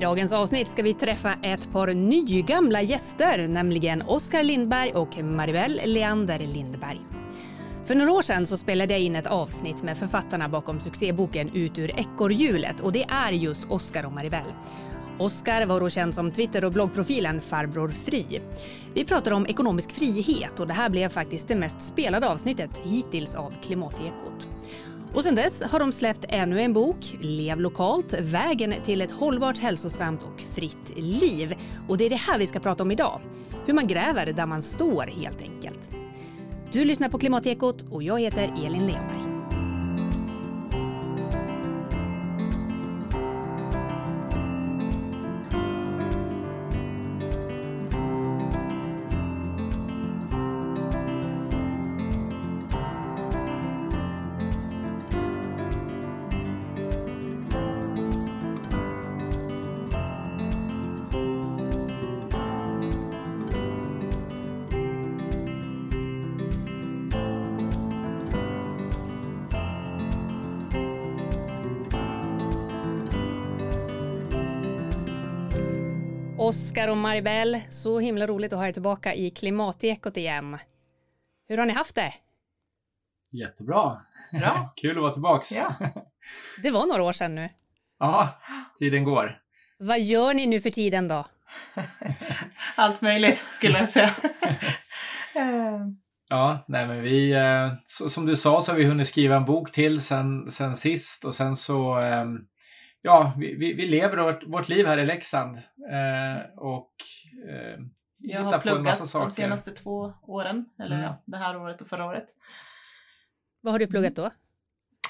I dagens avsnitt ska vi träffa ett par nygamla gäster, nämligen Oskar Lindberg och Maribel Leander Lindberg. För några år sedan så spelade jag in ett avsnitt med författarna bakom succéboken Ut ur ekorrhjulet och det är just Oskar och Maribel. Oskar var då känd som Twitter och bloggprofilen Farbror Fri. Vi pratade om ekonomisk frihet och det här blev faktiskt det mest spelade avsnittet hittills av Klimatekot. Och sen dess har de släppt ännu en bok, Lev lokalt, vägen till ett hållbart, hälsosamt och fritt liv. Och det är det här vi ska prata om idag. Hur man gräver där man står helt enkelt. Du lyssnar på Klimatekot och jag heter Elin Leonberg. Maribel, så himla roligt att ha er tillbaka i Klimatekot igen. Hur har ni haft det? Jättebra. Bra. Kul att vara tillbaks. Ja. Det var några år sedan nu. Ja, tiden går. Vad gör ni nu för tiden då? Allt möjligt skulle jag säga. Ja, nej men vi, eh, som du sa så har vi hunnit skriva en bok till sen, sen sist och sen så, eh, ja, vi, vi, vi lever vårt, vårt liv här i Leksand eh, och eh, jag har på en massa pluggat saker. de senaste två åren, eller Mm. ja, det här året och förra året. Vad har du pluggat då?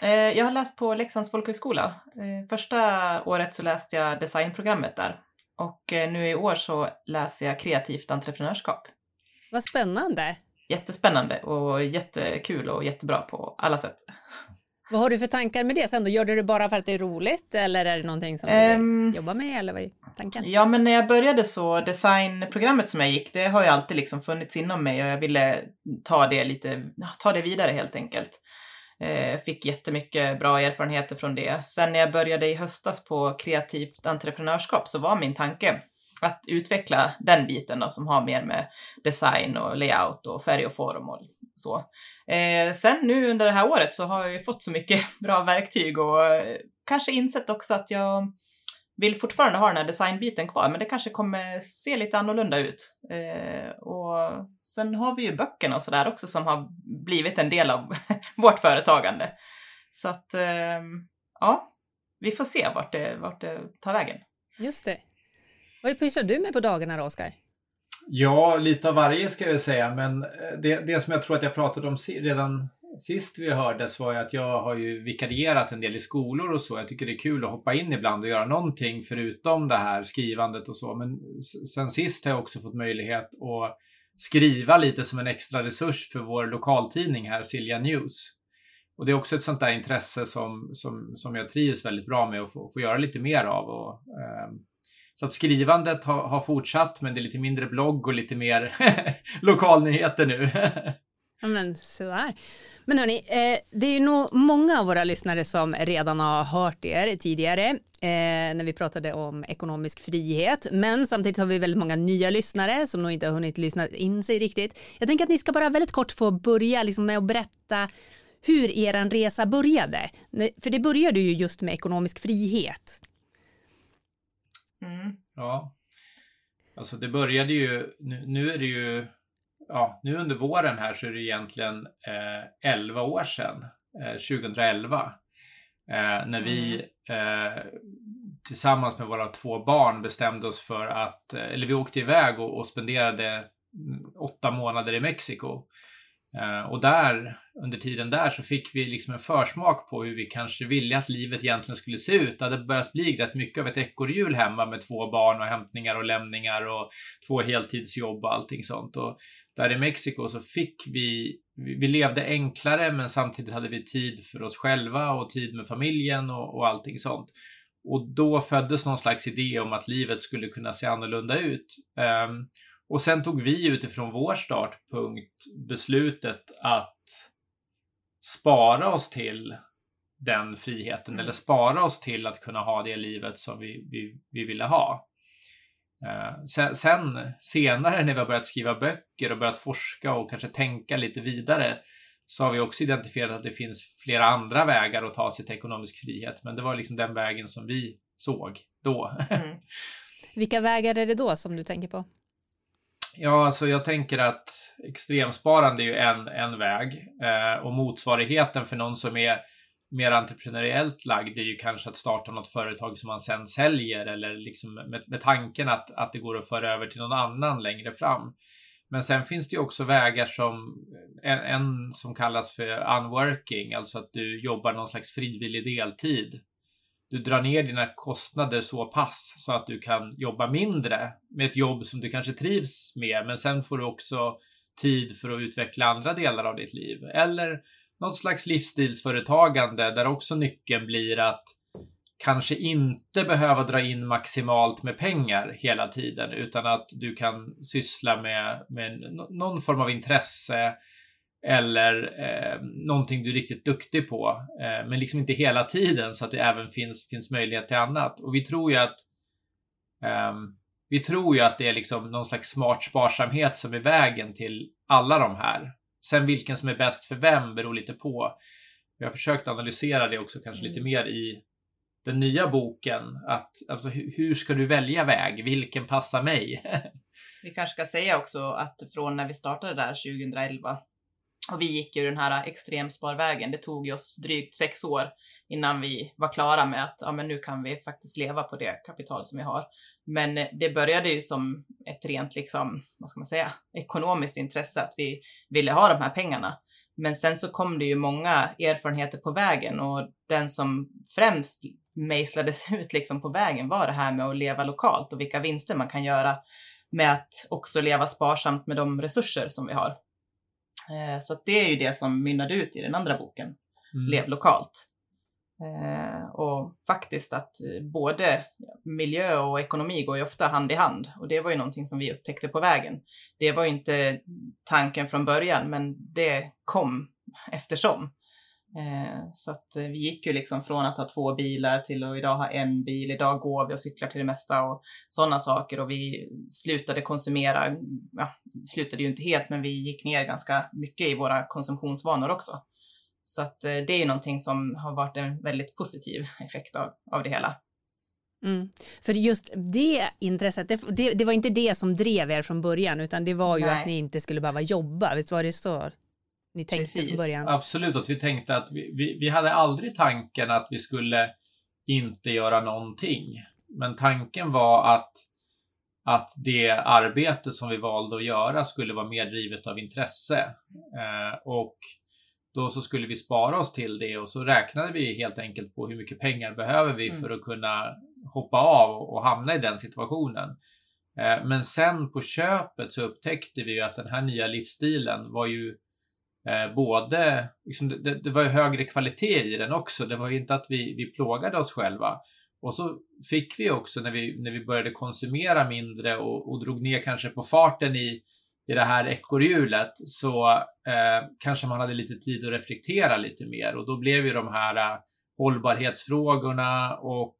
Eh, Jag har läst på Leksands folkhögskola. Eh, Första året så läste jag designprogrammet där. Och eh, nu i år så läser jag kreativt entreprenörskap. Vad spännande. Jättespännande och jättekul och jättebra på alla sätt. Vad har du för tankar med det sen då? Gör du det bara för att det är roligt eller är det någonting som du Ehm, vill jobba med eller vad är tanken? Ja, men när jag började så, designprogrammet som jag gick, det har ju alltid liksom funnits inom mig och jag ville ta det lite, ta det vidare helt enkelt. Eh, fick jättemycket bra erfarenheter från det. Sen när jag började i höstas på kreativt entreprenörskap så var min tanke att utveckla den biten då som har mer med design och layout och färg och form och så. Eh, sen nu under det här året så har jag ju fått så mycket bra verktyg och eh, kanske insett också att jag vill fortfarande ha den här designbiten kvar, men det kanske kommer se lite annorlunda ut. Eh, och sen har vi ju böckerna och sådär också som har blivit en del av vårt företagande. Så att, eh, ja, vi får se vart det, vart det tar vägen. Just det. Vad pysslar du med på dagarna då, Oskar? Ja, lite av varje ska jag säga, men eh, det, det som jag tror att jag pratade om redan sist vi hördes var ju att jag har ju vikarierat en del i skolor och så. Jag tycker det är kul att hoppa in ibland och göra någonting förutom det här skrivandet och så. Men sen sist har jag också fått möjlighet att skriva lite som en extra resurs för vår lokaltidning här, Silja News. Och det är också ett sånt där intresse som, som, som jag trivs väldigt bra med att få, få göra lite mer av. Och, eh, så att skrivandet har, har fortsatt, men det är lite mindre blogg och lite mer lokalnyheter nu. Ja, men sådär. Men hörni, eh, det är ju nog många av våra lyssnare som redan har hört er tidigare eh, när vi pratade om ekonomisk frihet. Men samtidigt har vi väldigt många nya lyssnare som nog inte har hunnit lyssna in sig riktigt. Jag tänker att ni ska bara väldigt kort få börja liksom med att berätta hur er resa började. För det började ju just med ekonomisk frihet. Mm. ja, alltså det började ju, nu, nu är det ju, ja, nu under våren här så är det egentligen eh, 11 år sedan, eh, 2011, eh, när vi eh, tillsammans med våra två barn bestämde oss för att, eh, eller vi åkte iväg och, och spenderade mm, åtta månader i Mexiko. Eh, och där, under tiden där så fick vi liksom en försmak på hur vi kanske ville att livet egentligen skulle se ut. Det hade börjat bli rätt mycket av ett ekorrhjul hemma med två barn och hämtningar och lämningar och två heltidsjobb och allting sånt. Och där i Mexiko så fick vi, vi levde enklare men samtidigt hade vi tid för oss själva och tid med familjen och, och allting sånt. Och då föddes någon slags idé om att livet skulle kunna se annorlunda ut. Um, och sen tog vi utifrån vår startpunkt beslutet att spara oss till den friheten mm. eller spara oss till att kunna ha det livet som vi, vi, vi ville ha. Uh, sen, sen, senare när vi har börjat skriva böcker och börjat forska och kanske tänka lite vidare så har vi också identifierat att det finns flera andra vägar att ta sig till ekonomisk frihet. Men det var liksom den vägen som vi såg då. Mm. Vilka vägar är det då som du tänker på? Ja, alltså jag tänker att extremsparande är ju en, en väg eh, och motsvarigheten för någon som är mer entreprenöriellt lagd är ju kanske att starta något företag som man sen säljer eller liksom med, med tanken att, att det går att föra över till någon annan längre fram. Men sen finns det ju också vägar som en, en som kallas för unworking, alltså att du jobbar någon slags frivillig deltid du drar ner dina kostnader så pass så att du kan jobba mindre med ett jobb som du kanske trivs med, men sen får du också tid för att utveckla andra delar av ditt liv. Eller något slags livsstilsföretagande där också nyckeln blir att kanske inte behöva dra in maximalt med pengar hela tiden utan att du kan syssla med, med någon form av intresse eller eh, någonting du är riktigt duktig på, eh, men liksom inte hela tiden så att det även finns, finns möjlighet till annat. Och vi tror ju att eh, vi tror ju att det är liksom någon slags smart sparsamhet som är vägen till alla de här. Sen vilken som är bäst för vem beror lite på. Vi har försökt analysera det också kanske mm. lite mer i den nya boken. Att, alltså, hur ska du välja väg? Vilken passar mig? vi kanske ska säga också att från när vi startade där 2011 och vi gick ju den här extremsparvägen. Det tog oss drygt sex år innan vi var klara med att ja, men nu kan vi faktiskt leva på det kapital som vi har. Men eh, det började ju som ett rent, liksom, vad ska man säga, ekonomiskt intresse att vi ville ha de här pengarna. Men sen så kom det ju många erfarenheter på vägen och den som främst mejslades ut liksom på vägen var det här med att leva lokalt och vilka vinster man kan göra med att också leva sparsamt med de resurser som vi har. Eh, så det är ju det som mynnade ut i den andra boken, mm. Lev lokalt. Eh, och faktiskt att både miljö och ekonomi går ju ofta hand i hand och det var ju någonting som vi upptäckte på vägen. Det var ju inte tanken från början, men det kom eftersom. Eh, så att vi gick ju liksom från att ha två bilar till att idag ha en bil. Idag går vi och cyklar till det mesta och sådana saker och vi slutade konsumera, ja, slutade ju inte helt, men vi gick ner ganska mycket i våra konsumtionsvanor också. Så att eh, det är någonting som har varit en väldigt positiv effekt av, av det hela. Mm. För just det intresset, det, det, det, var inte det som drev er från början, utan det var ju Nej. att ni inte skulle behöva jobba, visst var det så? Ni tänkte Precis. från början? Absolut, att vi tänkte att vi, vi, vi hade aldrig tanken att vi skulle inte göra någonting. Men tanken var att, att det arbete som vi valde att göra skulle vara mer drivet av intresse. Eh, och då så skulle vi spara oss till det och så räknade vi helt enkelt på hur mycket pengar behöver vi mm. för att kunna hoppa av och hamna i den situationen. Eh, men sen på köpet så upptäckte vi ju att den här nya livsstilen var ju Eh, både, liksom, det, det, var ju högre kvalitet i den också. Det var ju inte att vi, vi plågade oss själva. Och så fick vi också när vi, när vi började konsumera mindre och, och drog ner kanske på farten i, i det här ekorrhjulet så eh, kanske man hade lite tid att reflektera lite mer och då blev ju de här eh, hållbarhetsfrågorna och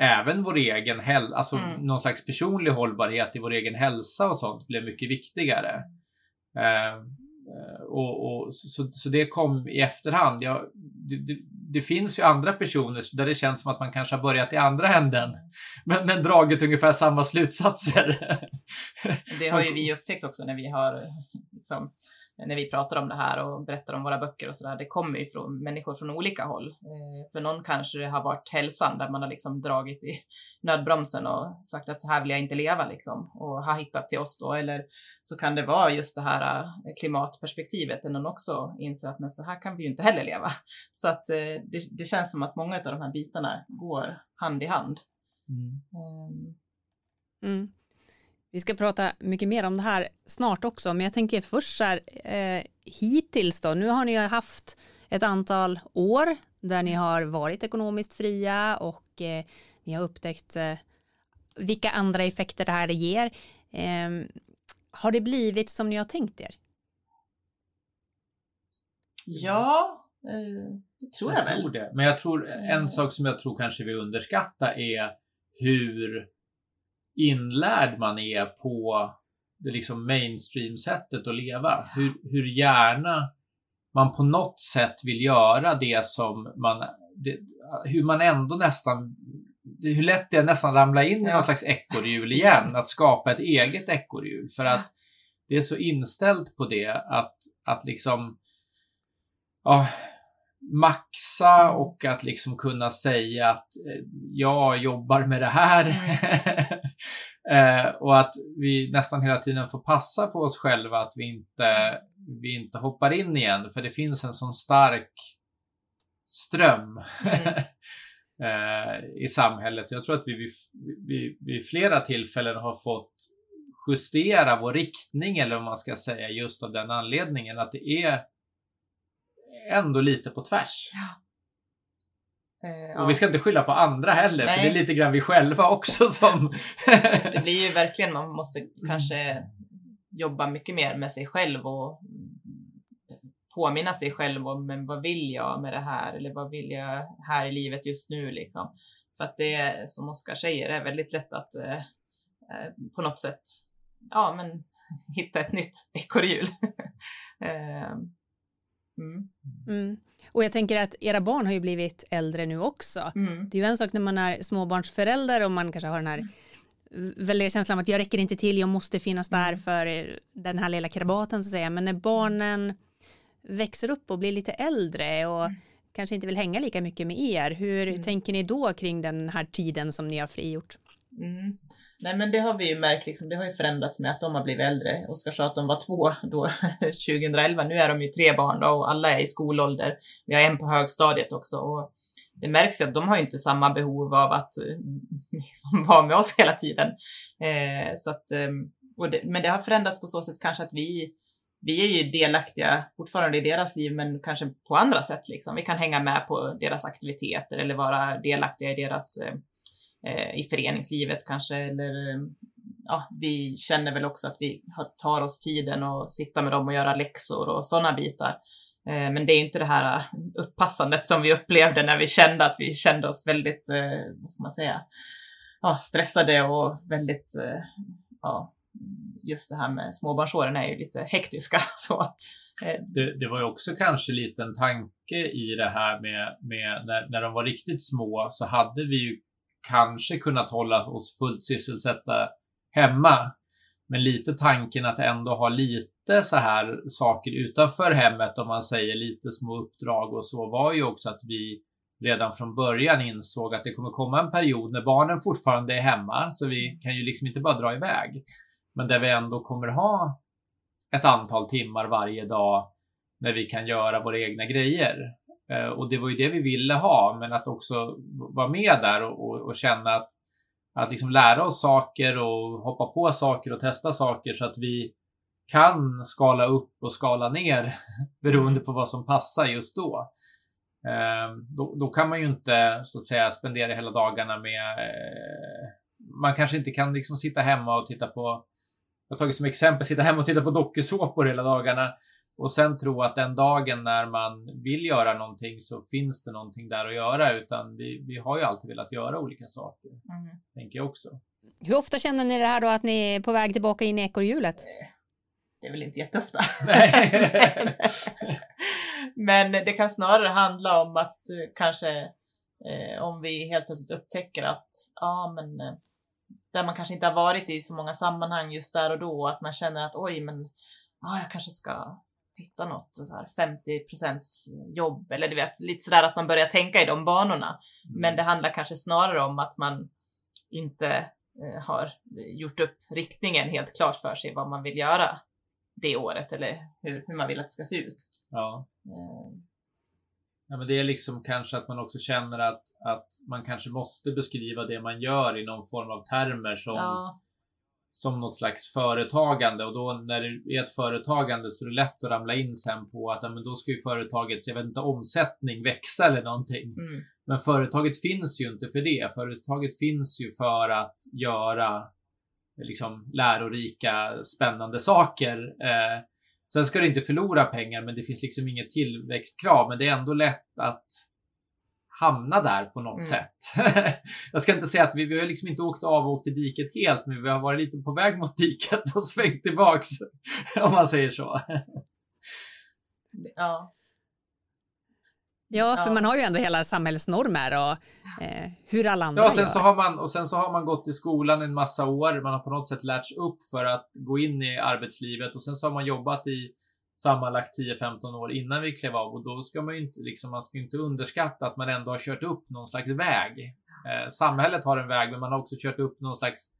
även vår egen hälsa, alltså mm. någon slags personlig hållbarhet i vår egen hälsa och sånt blev mycket viktigare. Eh, och, och så, så, det kom i efterhand. Jag, det, det, det, finns ju andra personer där det känns som att man kanske har börjat i andra änden, men, men dragit ungefär samma slutsatser. Det har ju vi upptäckt också när vi har liksom, när vi pratar om det här och berättar om våra böcker och sådär, det kommer ju från människor från olika håll. Eh, för någon kanske det har varit hälsan där man har liksom dragit i nödbromsen och sagt att så här vill jag inte leva liksom och har hittat till oss då. Eller så kan det vara just det här eh, klimatperspektivet där någon också inser att men så här kan vi ju inte heller leva. Så att eh, det, det känns som att många av de här bitarna går hand i hand. Mm. Um. Mm. Vi ska prata mycket mer om det här snart också, men jag tänker först så här, eh, hittills då, nu har ni haft ett antal år där ni har varit ekonomiskt fria och eh, ni har upptäckt eh, vilka andra effekter det här ger. Eh, har det blivit som ni har tänkt er? Ja, Eh, det tror jag, jag väl. tror det. Men jag tror en Mm. sak som jag tror kanske vi underskattar är hur inlärd man är på det liksom mainstream-sättet att leva. Hur, hur gärna man på något sätt vill göra det som man... Det, hur man ändå nästan... Hur lätt det är att nästan ramla in i någon slags ekorrhjul igen. Att skapa ett eget ekorrhjul. För att det är så inställt på det att, att liksom... Ja, maxa och att liksom kunna säga att eh, jag jobbar med det här. eh, och att vi nästan hela tiden får passa på oss själva att vi inte, vi inte hoppar in igen. För det finns en sån stark ström eh, i samhället. Jag tror att vi vid, vid, vid flera tillfällen har fått justera vår riktning eller vad man ska säga just av den anledningen att det är ändå lite på tvärs. Eh, Och vi ska inte skylla på andra heller, för Nej. det är lite grann vi själva också som... Det blir ju verkligen, man måste kanske jobba mycket mer med sig själv och påminna sig själv om men vad vill jag med det här eller vad vill jag här i livet just nu liksom. För att det är, som Oskar säger, det är väldigt lätt att eh, eh, på något sätt, ja men hitta ett nytt ekorrhjul. eh, mm. Mm. Och jag tänker att era barn har ju blivit äldre nu också. Mm. Det är ju en sak när man är småbarnsförälder och man kanske har den här väldiga känslan av att jag räcker inte till, jag måste finnas där för eh, den här lilla krabaten så att säga. Men när barnen växer upp och blir lite äldre och kanske inte vill hänga lika mycket med er, hur Mm. tänker ni då kring den här tiden som ni har frigjort? Mm. Nej men det har vi ju märkt, liksom, det har ju förändrats med att de har blivit äldre. Oskar sa att de var två då 2011, nu är de ju tre barn då och alla är i skolålder. Vi har en på högstadiet också och det märks ju att de har inte samma behov av att eh, liksom, vara med oss hela tiden. Eh, så att, ehm, och det, men det har förändrats på så sätt kanske att vi vi är ju delaktiga fortfarande i deras liv, men kanske på andra sätt. Liksom. Vi kan hänga med på deras aktiviteter eller vara delaktiga i deras eh, eh, i föreningslivet kanske. Eller, eh, ja, vi känner väl också att vi tar oss tiden och sitta med dem och göra läxor och sådana bitar. Eh, men det är inte det här eh, uppassandet som vi upplevde när vi kände att vi kände oss väldigt, eh, vad ska man säga, ja, stressade och väldigt, eh, ja, just det här med småbarnsåren är ju lite hektiska. Så, eh. det, det var ju också kanske lite en tanke i det här med, med när, när de var riktigt små så hade vi ju kanske kunnat hålla oss fullt sysselsatta hemma. Men lite tanken att ändå ha lite så här saker utanför hemmet, om man säger lite små uppdrag och så, var ju också att vi redan från början insåg att det kommer komma en period när barnen fortfarande är hemma, så vi kan ju liksom inte bara dra iväg. Men där vi ändå kommer ha ett antal timmar varje dag när vi kan göra våra egna grejer. Eh, och det var ju det vi ville ha, men att också vara med där och, och, och känna att, att liksom lära oss saker och hoppa på saker och testa saker så att vi kan skala upp och skala ner beroende på vad som passar just då. Eh, då, då kan man ju inte så att säga spendera hela dagarna med eh, man kanske inte kan liksom sitta hemma och titta på jag har tagit som exempel sitta hemma och titta på dokusåpor hela dagarna och sen tro att den dagen när man vill göra någonting så finns det någonting där att göra utan vi, vi har ju alltid velat göra olika saker, mm. tänker jag också. Hur ofta känner ni det här då att ni är på väg tillbaka in i ekorrhjulet? Det är väl inte jätteofta. Men det kan snarare handla om att eh, kanske eh, om vi helt plötsligt upptäcker att ja, men eh, där man kanske inte har varit i så många sammanhang just där och då, att man känner att oj, men ja, jag kanske ska hitta något så här 50% jobb eller du vet, lite sådär att man börjar tänka i de banorna. Men det handlar kanske snarare om att man inte eh, har gjort upp riktningen helt klart för sig vad man vill göra det året eller hur, hur man vill att det ska se ut. Ja. Eh, Ja, men det är liksom kanske att man också känner att, att man kanske måste beskriva det man gör i någon form av termer som, ja, som något slags företagande och då när det är ett företagande så är det lätt att ramla in sen på att men då ska ju företagets, jag vet inte, omsättning växa eller någonting. mm, Men företaget finns ju inte för det. Företaget finns ju för att göra liksom lärorika, spännande saker. Eh, Sen ska du inte förlora pengar, men det finns liksom inget tillväxtkrav. Men det är ändå lätt att hamna där på något mm. sätt. jag ska inte säga att vi, vi har liksom inte åkt av och åkt i diket helt, men vi har varit lite på väg mot diket och svängt tillbaks, om man säger så. ja. Ja, för ja. man har ju ändå hela samhällsnormer och eh, hur alla andra ja, och sen gör. Så har man, och sen så har man gått i skolan en massa år. Man har på något sätt lärts upp för att gå in i arbetslivet och sen så har man jobbat i sammanlagt 10-15 år innan vi klev av och då ska man ju inte, liksom, man ska inte underskatta att man ändå har kört upp någon slags väg. Eh, samhället har en väg, men man har också kört upp någon slags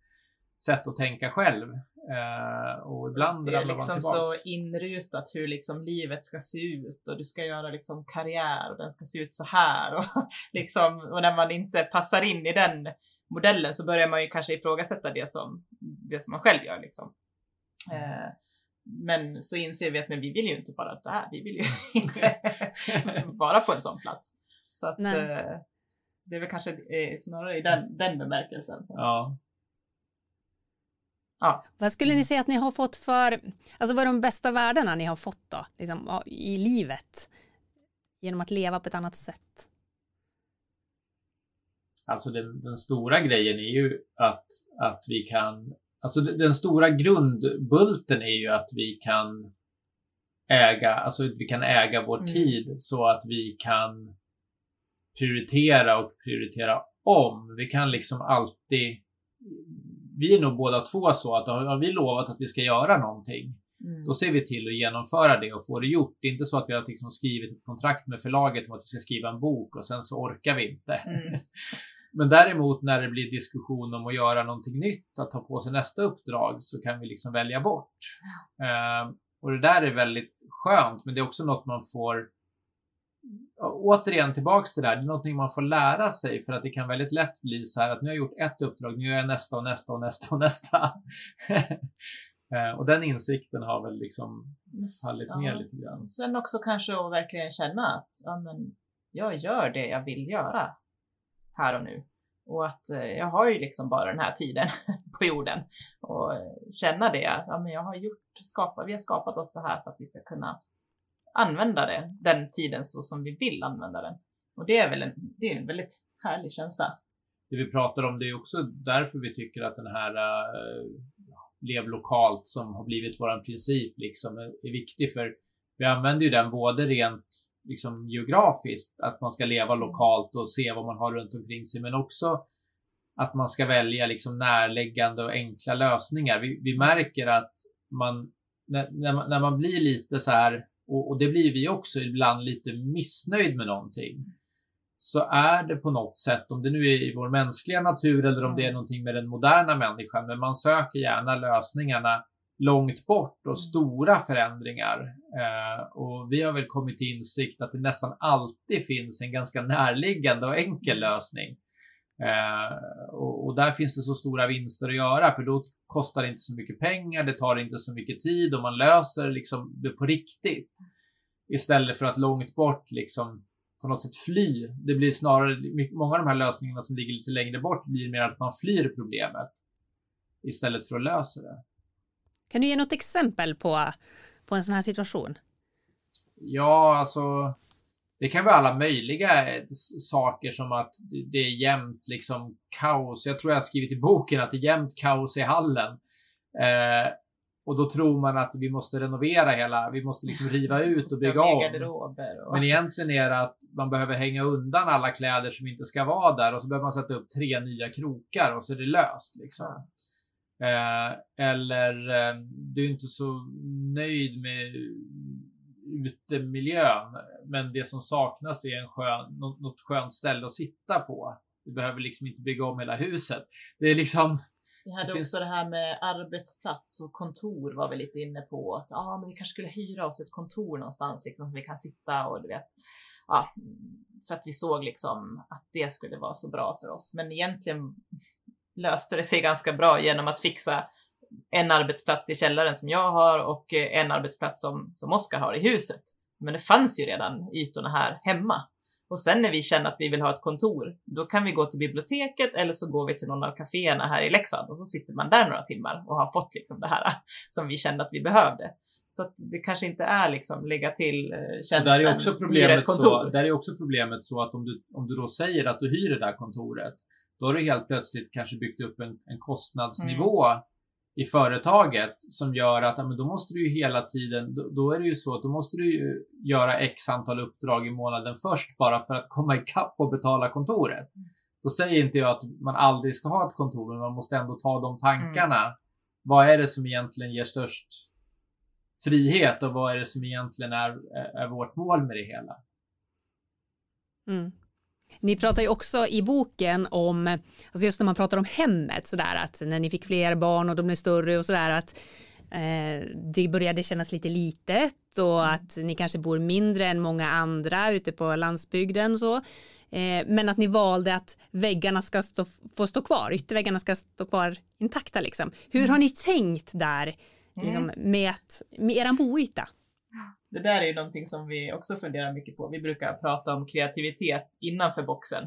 sätt att tänka själv. Eh, och ibland Det är liksom så inrutat hur liksom livet ska se ut och du ska göra liksom karriär och den ska se ut så här och liksom, och när man inte passar in i den modellen så börjar man ju kanske ifrågasätta det som, det som man själv gör liksom. Eh, men så inser vi att men vi vill ju inte bara där, vi vill ju inte vara på en sån plats. Så att eh, så det är väl kanske eh, snarare i den, den bemärkelsen. Så. Ja. Ja. Vad skulle ni säga att ni har fått för, alltså vad är de bästa värdena ni har fått då, liksom, i livet? Genom att leva på ett annat sätt? Alltså den, den stora grejen är ju att, att vi kan Alltså den stora grundbulten är ju att vi kan äga, alltså vi kan äga vår mm. tid så att vi kan prioritera och prioritera om. Vi kan liksom alltid vi är nog båda två så att har vi lovat att vi ska göra någonting, mm. då ser vi till att genomföra det och få det gjort. Det är inte så att vi har liksom skrivit ett kontrakt med förlaget om att vi ska skriva en bok och sen så orkar vi inte. Mm. Men däremot när det blir diskussion om att göra någonting nytt, att ta på sig nästa uppdrag, så kan vi liksom välja bort. Uh, och det där är väldigt skönt, men det är också något man får återigen tillbaks till det här, det är någonting man får lära sig för att det kan väldigt lätt bli så här att nu har jag gjort ett uppdrag, nu gör jag nästa och nästa och nästa och nästa. Eh, och den insikten har väl liksom fallit ja. ner lite grann. Sen också kanske att verkligen känna att ja, men jag gör det jag vill göra här och nu. Och att eh, jag har ju liksom bara den här tiden på jorden. Och känna det att ja, men jag har gjort, skapat, vi har skapat oss det här för att vi ska kunna använda det, den tiden så som vi vill använda den. Och det är väl en, det är en väldigt härlig känsla. Det vi pratar om, det är också därför vi tycker att den här äh, lev lokalt som har blivit våran princip liksom är, är viktig för vi använder ju den både rent liksom geografiskt, att man ska leva lokalt och se vad man har runt omkring sig, men också att man ska välja liksom närliggande och enkla lösningar. Vi, vi märker att man när, när, man, när man blir lite så här och, och det blir vi också ibland lite missnöjd med någonting, så är det på något sätt, om det nu är i vår mänskliga natur eller om det är mm. någonting med den moderna människan, men man söker gärna lösningarna långt bort och mm. stora förändringar. Eh, och vi har väl kommit till insikt att det nästan alltid finns en ganska närliggande och enkel mm. lösning. Eh, och, och, där finns det så stora vinster att göra för då kostar det inte så mycket pengar, det tar inte så mycket tid och man löser liksom det på riktigt. Istället för att långt bort liksom på något sätt fly. Det blir snarare, många av de här lösningarna som ligger lite längre bort blir mer att man flyr problemet istället för att lösa det. Kan du ge något exempel på, på en sån här situation? Ja, alltså det kan vara alla möjliga eh, saker som att det är jämnt liksom kaos. Jag tror jag har skrivit i boken att det är jämnt kaos i hallen. Eh, och då tror man att vi måste renovera hela, vi måste liksom riva ut och bygga om. Men egentligen är det att man behöver hänga undan alla kläder som inte ska vara där och så behöver man sätta upp tre nya krokar och så är det löst liksom. Eh, eller eh, du är inte så nöjd med utemiljön. Men det som saknas är en skön, något skönt ställe att sitta på. Du behöver liksom inte bygga om hela huset. Det är liksom... Vi hade det också finns... det här med arbetsplats och kontor var vi lite inne på. Att ah, men vi kanske skulle hyra oss ett kontor någonstans liksom, så vi kan sitta och du vet. Ja, för att vi såg liksom att det skulle vara så bra för oss. Men egentligen löste det sig ganska bra genom att fixa en arbetsplats i källaren som jag har och eh, en arbetsplats som, som Oskar har i huset. Men det fanns ju redan ytorna här hemma. Och sen när vi känner att vi vill ha ett kontor, då kan vi gå till biblioteket eller så går vi till någon av kaféerna här i Leksand och så sitter man där några timmar och har fått liksom det här som vi kände att vi behövde. Så att det kanske inte är liksom lägga till eh, tjänsten där är också problemet så, Där är också problemet så att om du, om du då säger att du hyr det där kontoret, då har du helt plötsligt kanske byggt upp en, en kostnadsnivå mm i företaget som gör att ja, men då måste du ju hela tiden, då, då, är det ju så att då måste du ju göra x antal uppdrag i månaden först bara för att komma ikapp och betala kontoret. Då säger inte jag att man aldrig ska ha ett kontor, men man måste ändå ta de tankarna. Mm. Vad är det som egentligen ger störst frihet och vad är det som egentligen är, är vårt mål med det hela? Mm. Ni pratar ju också i boken om, alltså just när man pratar om hemmet sådär att när ni fick fler barn och de blev större och sådär att eh, det började kännas lite litet och att ni kanske bor mindre än många andra ute på landsbygden så. Eh, men att ni valde att väggarna ska stå, få stå kvar, ytterväggarna ska stå kvar intakta liksom. Hur har ni tänkt där liksom, mm. med, att, med eran boyta? Det där är ju någonting som vi också funderar mycket på. Vi brukar prata om kreativitet innanför boxen.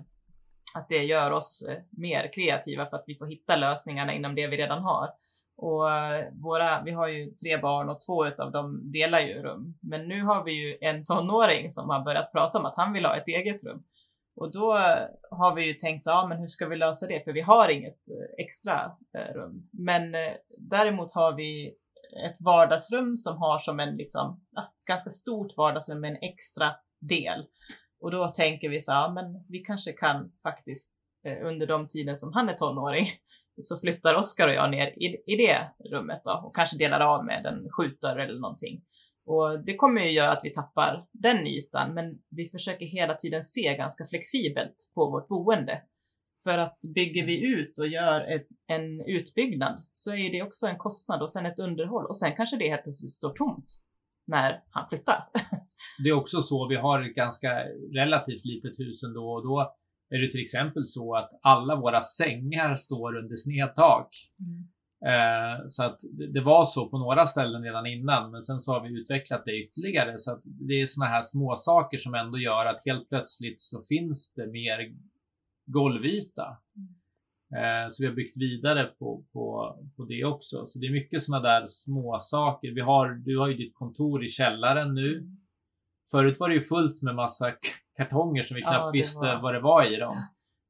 Att det gör oss eh, mer kreativa för att vi får hitta lösningarna inom det vi redan har. Och eh, våra, vi har ju tre barn och två av dem delar ju rum. Men nu har vi ju en tonåring som har börjat prata om att han vill ha ett eget rum. Och då eh, har vi ju tänkt så, ja men hur ska vi lösa det? För vi har inget extra rum. Men däremot har vi ett vardagsrum som har som en liksom, ett ganska stort vardagsrum med en extra del. Och då tänker vi så här, men vi kanske kan faktiskt eh, under de tiden som han är tonåring så flyttar Oskar och jag ner i, i det rummet då och kanske delar av med en skjutdörr eller någonting. Och det kommer ju göra att vi tappar den ytan, men vi försöker hela tiden se ganska flexibelt på vårt boende. För att bygger vi ut och gör ett, en utbyggnad så är det också en kostnad och sen ett underhåll och sen kanske det helt plötsligt står tomt när han flyttar. Det är också så, vi har ett ganska relativt litet hus ändå och då är det till exempel så att alla våra sängar står under snedtak. Mm. Eh, så att det var så på några ställen redan innan, men sen så har vi utvecklat det ytterligare så att det är såna här små saker som ändå gör att helt plötsligt så finns det mer golvyta. Eh, så vi har byggt vidare på, på, på det också. Så det är mycket sådana där små saker. Vi har, du har ju ditt kontor i källaren nu. Mm. Förut var det ju fullt med massa kartonger som vi knappt ja, visste var... vad det var i dem.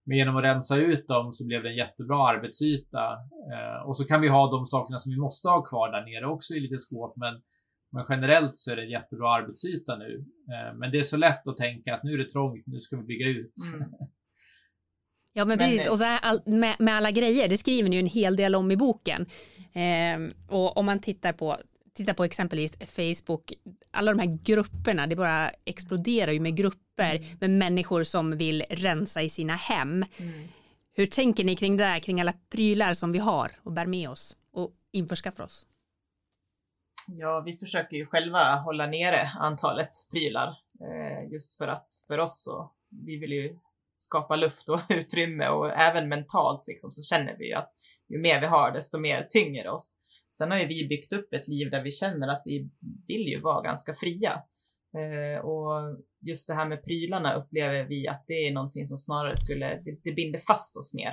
Men genom att rensa ut dem så blev det en jättebra arbetsyta. Eh, och så kan vi ha de sakerna som vi måste ha kvar där nere också i lite skåp. Men, men generellt så är det en jättebra arbetsyta nu. Eh, men det är så lätt att tänka att nu är det trångt, nu ska vi bygga ut. Mm. Ja men, men precis, och så all, med, med, alla grejer, det skriver ni ju en hel del om i boken. Eh, och om man tittar på, tittar på exempelvis Facebook, alla de här grupperna, det bara exploderar ju med grupper mm. med människor som vill rensa i sina hem. Mm. Hur tänker ni kring det där, kring alla prylar som vi har och bär med oss och införskaffar oss? Ja, vi försöker ju själva hålla nere antalet prylar eh, just för att för oss så vi vill ju skapa luft och utrymme och även mentalt liksom så känner vi ju att ju mer vi har desto mer tynger oss. Sen har ju vi byggt upp ett liv där vi känner att vi vill ju vara ganska fria. Eh, och just det här med prylarna upplever vi att det är någonting som snarare skulle, det, det binder fast oss mer.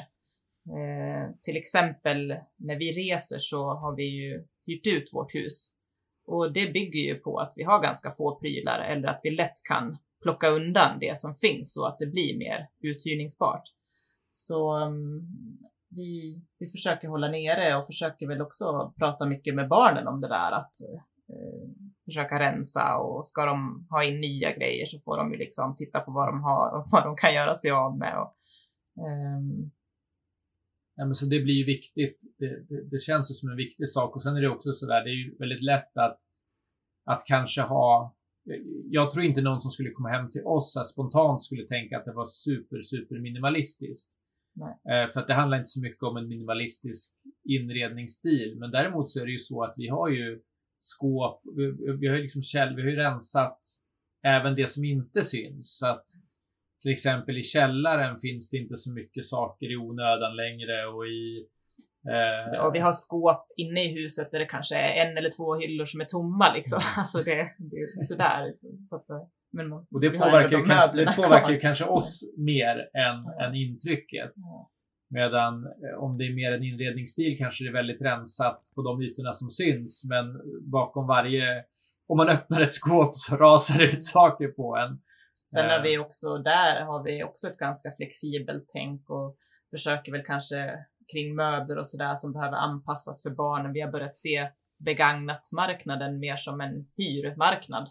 Eh, till exempel när vi reser så har vi ju hyrt ut vårt hus och det bygger ju på att vi har ganska få prylar eller att vi lätt kan plocka undan det som finns så att det blir mer uthyrningsbart. Så um, vi, vi försöker hålla nere och försöker väl också prata mycket med barnen om det där att eh, försöka rensa och ska de ha in nya grejer så får de ju liksom titta på vad de har och vad de kan göra sig av med. Och, um... ja, men så det blir ju viktigt. Det, det, det känns ju som en viktig sak och sen är det också så där, det är ju väldigt lätt att, att kanske ha jag tror inte någon som skulle komma hem till oss att spontant skulle tänka att det var super, super minimalistiskt. Eh, för att det handlar inte så mycket om en minimalistisk inredningsstil. Men däremot så är det ju så att vi har ju skåp, vi, vi har ju liksom käll, vi har ju rensat även det som inte syns. Så att till exempel i källaren finns det inte så mycket saker i onödan längre och i Eh, och vi har skåp inne i huset där det kanske är en eller två hyllor som är tomma liksom. Mm. Alltså det, det är sådär. Så att, eh, Men och det påverkar, ju kanske, det påverkar ju kanske oss mer än, Ja. än intrycket. Ja. Medan eh, om det är mer en inredningsstil kanske det är väldigt rensat på de ytorna som syns. Men bakom varje, om man öppnar ett skåp så rasar det ut saker på en. Sen har Eh. vi också, där har vi också ett ganska flexibelt tänk och försöker väl kanske kring möbler och sådär som behöver anpassas för barnen. Vi har börjat se begagnat-marknaden mer som en hyrmarknad.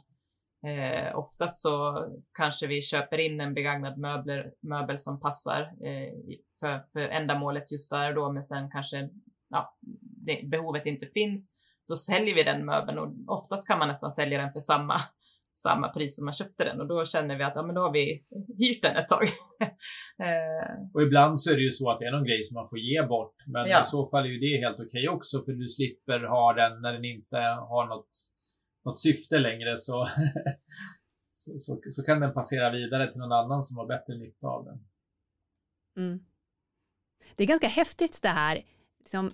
Eh, oftast så kanske vi köper in en begagnad möbler, möbel som passar eh, för, för ändamålet just där och då, men sen kanske ja, det, behovet inte finns. Då säljer vi den möbeln och oftast kan man nästan sälja den för samma, samma pris som man köpte den och då känner vi att ja, men då har vi hyrt den ett tag. eh, Och ibland så är det ju så att det är någon grej som man får ge bort. Men Ja. i så fall är ju det helt okej också för du slipper ha den när den inte har något, något syfte längre så, så, så, så kan den passera vidare till någon annan som har bättre nytta av den. Mm. Det är ganska häftigt det här. Liksom,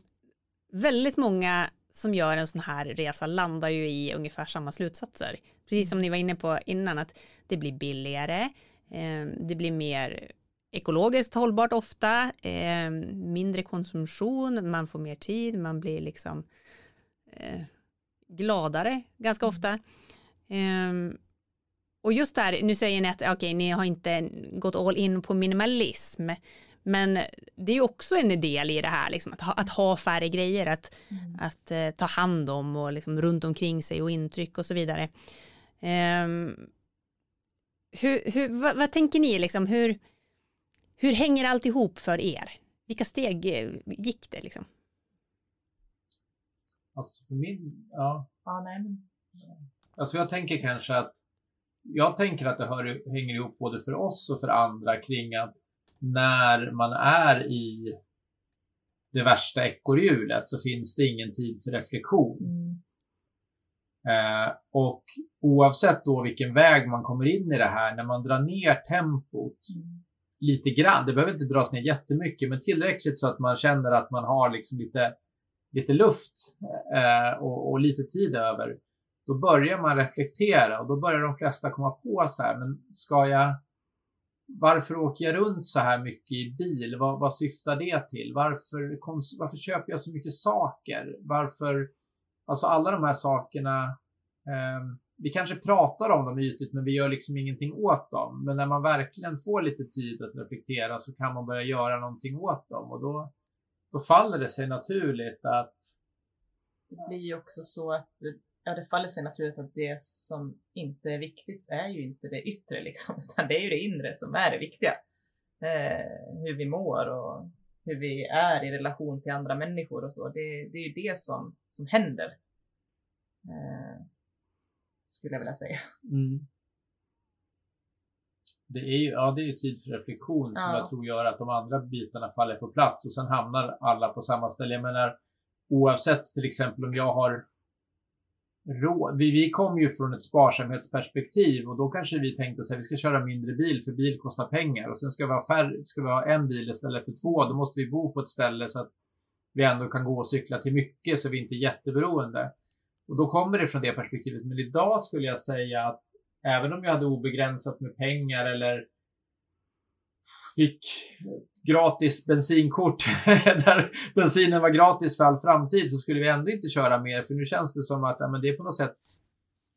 väldigt många som gör en sån här resa landar ju i ungefär samma slutsatser. Precis som ni var inne på innan, att det blir billigare, eh, det blir mer ekologiskt hållbart ofta, eh, mindre konsumtion, man får mer tid, man blir liksom eh, gladare ganska ofta. Eh, och just där, nu säger ni att okej, ni har inte gått all in på minimalism, men det är också en del i det här, liksom, att, ha, att ha färre grejer, att, att eh, ta hand om och liksom, runt omkring sig och intryck och så vidare. Ehm, hur, hur, vad, vad tänker ni, liksom, hur, hur hänger allt ihop för er? Vilka steg eh, gick det? Liksom? Alltså för min, ja. ja, nej, Alltså jag tänker kanske att jag tänker att det hör, hänger ihop både för oss och för andra kring att när man är i det värsta ekorrhjulet så finns det ingen tid för reflektion. mm, Eh, och oavsett då vilken väg man kommer in i det här, när man drar ner tempot mm, lite grann, det behöver inte dras ner jättemycket, men tillräckligt så att man känner att man har liksom lite, lite luft eh, och, och lite tid över, då börjar man reflektera och då börjar de flesta komma på så här, men ska jag, varför åker jag runt så här mycket i bil? Vad, vad syftar det till? Varför, kons- varför köper jag så mycket saker? Varför, alltså alla de här sakerna, eh, vi kanske pratar om dem ytligt, men vi gör liksom ingenting åt dem. Men när man verkligen får lite tid att reflektera så kan man börja göra någonting åt dem och då, då faller det sig naturligt att det blir ju också så att ja, det faller sig naturligt att det som inte är viktigt är ju inte det yttre liksom, utan det är ju det inre som är det viktiga. Eh, hur vi mår och hur vi är i relation till andra människor och så. Det, det är ju det som, som händer. Eh, skulle jag vilja säga. Mm. Det är ju, ja, det är ju tid för reflektion som Ja. jag tror gör att de andra bitarna faller på plats och sen hamnar alla på samma ställe. Jag menar, oavsett till exempel om jag har råd. Vi, vi kom ju från ett sparsamhetsperspektiv och då kanske vi tänkte att vi ska köra mindre bil för bil kostar pengar och sen ska vi ha färre, ska vi ha en bil istället för två. Då måste vi bo på ett ställe så att vi ändå kan gå och cykla till mycket så vi inte är jätteberoende. Och då kommer det från det perspektivet. Men idag skulle jag säga att även om jag hade obegränsat med pengar eller fick gratis bensinkort där bensinen var gratis för all framtid så skulle vi ändå inte köra mer för nu känns det som att ja, men det är på något sätt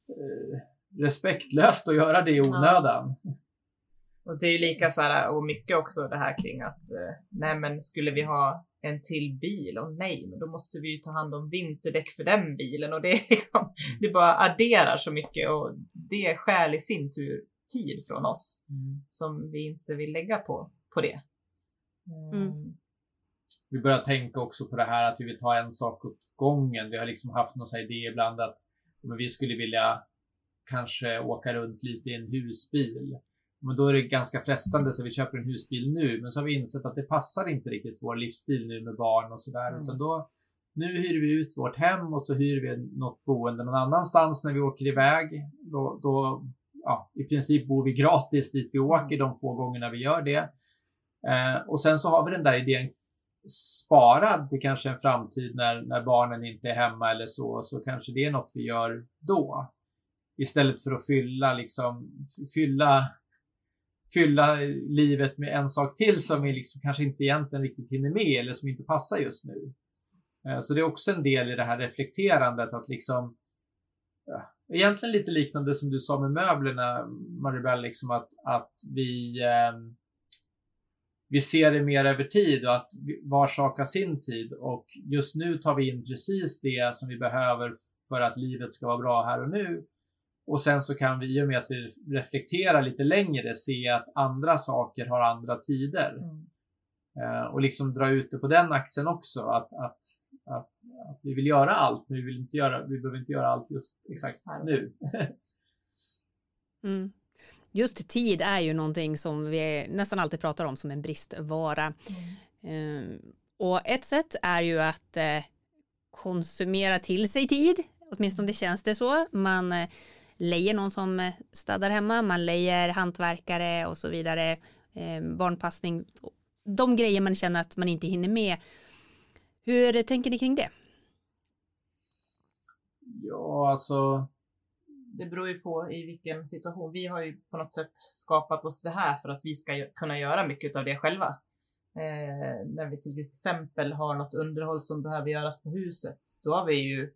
eh, respektlöst att göra det i onödan. Och det är ju lika så här, och mycket också det här kring att, eh, nej men skulle vi ha en till bil? Och nej, men då måste vi ju ta hand om vinterdäck för den bilen och det är liksom, det bara adderar så mycket och det stjäl i sin tur tid från oss som vi inte vill lägga på, på det. Mm. Mm. Vi börjar tänka också på det här att vi vill ta en sak åt gången. Vi har liksom haft någon idé ibland att men vi skulle vilja kanske åka runt lite i en husbil. Men då är det ganska frestande så vi köper en husbil nu. Men så har vi insett att det passar inte riktigt vår livsstil nu med barn och sådär. Mm. Utan då, nu hyr vi ut vårt hem och så hyr vi något boende någon annanstans när vi åker iväg. Då, då ja, i princip bor vi gratis dit vi åker de få gångerna vi gör det. Eh, och sen så har vi den där idén sparad till kanske en framtid när, när barnen inte är hemma eller så, så kanske det är något vi gör då. istället för att fylla, liksom, fylla, fylla livet med en sak till som vi liksom kanske inte egentligen riktigt hinner med eller som inte passar just nu. Eh, så det är också en del i det här reflekterandet att liksom egentligen lite liknande som du sa med möblerna, Maribel, liksom att, att vi eh, vi ser det mer över tid och att var sak har sin tid och just nu tar vi in precis det som vi behöver för att livet ska vara bra här och nu. Och sen så kan vi, i och med att vi reflekterar lite längre, se att andra saker har andra tider. Mm. Uh, och liksom dra ut det på den axeln också, att, att, att, att, vi vill göra allt, men vi, vill inte göra, vi behöver inte göra allt just exakt just nu. mm. Just tid är ju någonting som vi nästan alltid pratar om som en bristvara. Mm. Uh, och ett sätt är ju att uh, konsumera till sig tid, åtminstone känns det så. Man uh, lejer någon som städar hemma, man lejer hantverkare och så vidare, barnpassning, de grejer man känner att man inte hinner med. Hur tänker ni kring det? Ja, alltså det beror ju på i vilken situation. Vi har ju på något sätt skapat oss det här för att vi ska kunna göra mycket av det själva. Eh, när vi till exempel har något underhåll som behöver göras på huset, då har vi ju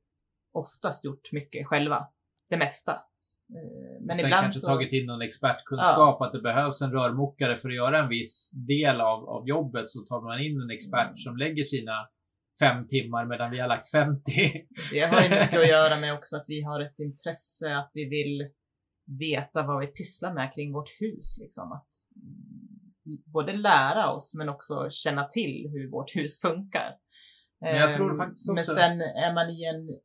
oftast gjort mycket själva. Det mesta. Eh, men Sen ibland kanske så... tagit in någon expertkunskap ja. att det behövs en rörmokare för att göra en viss del av, av jobbet så tar man in en expert mm. som lägger sina fem timmar medan vi har lagt 50. Det har ju mycket att göra med också att vi har ett intresse, att vi vill veta vad vi pysslar med kring vårt hus. Liksom. Att både lära oss men också känna till hur vårt hus funkar. Men jag tror ehm, faktiskt också... Men sen är man i en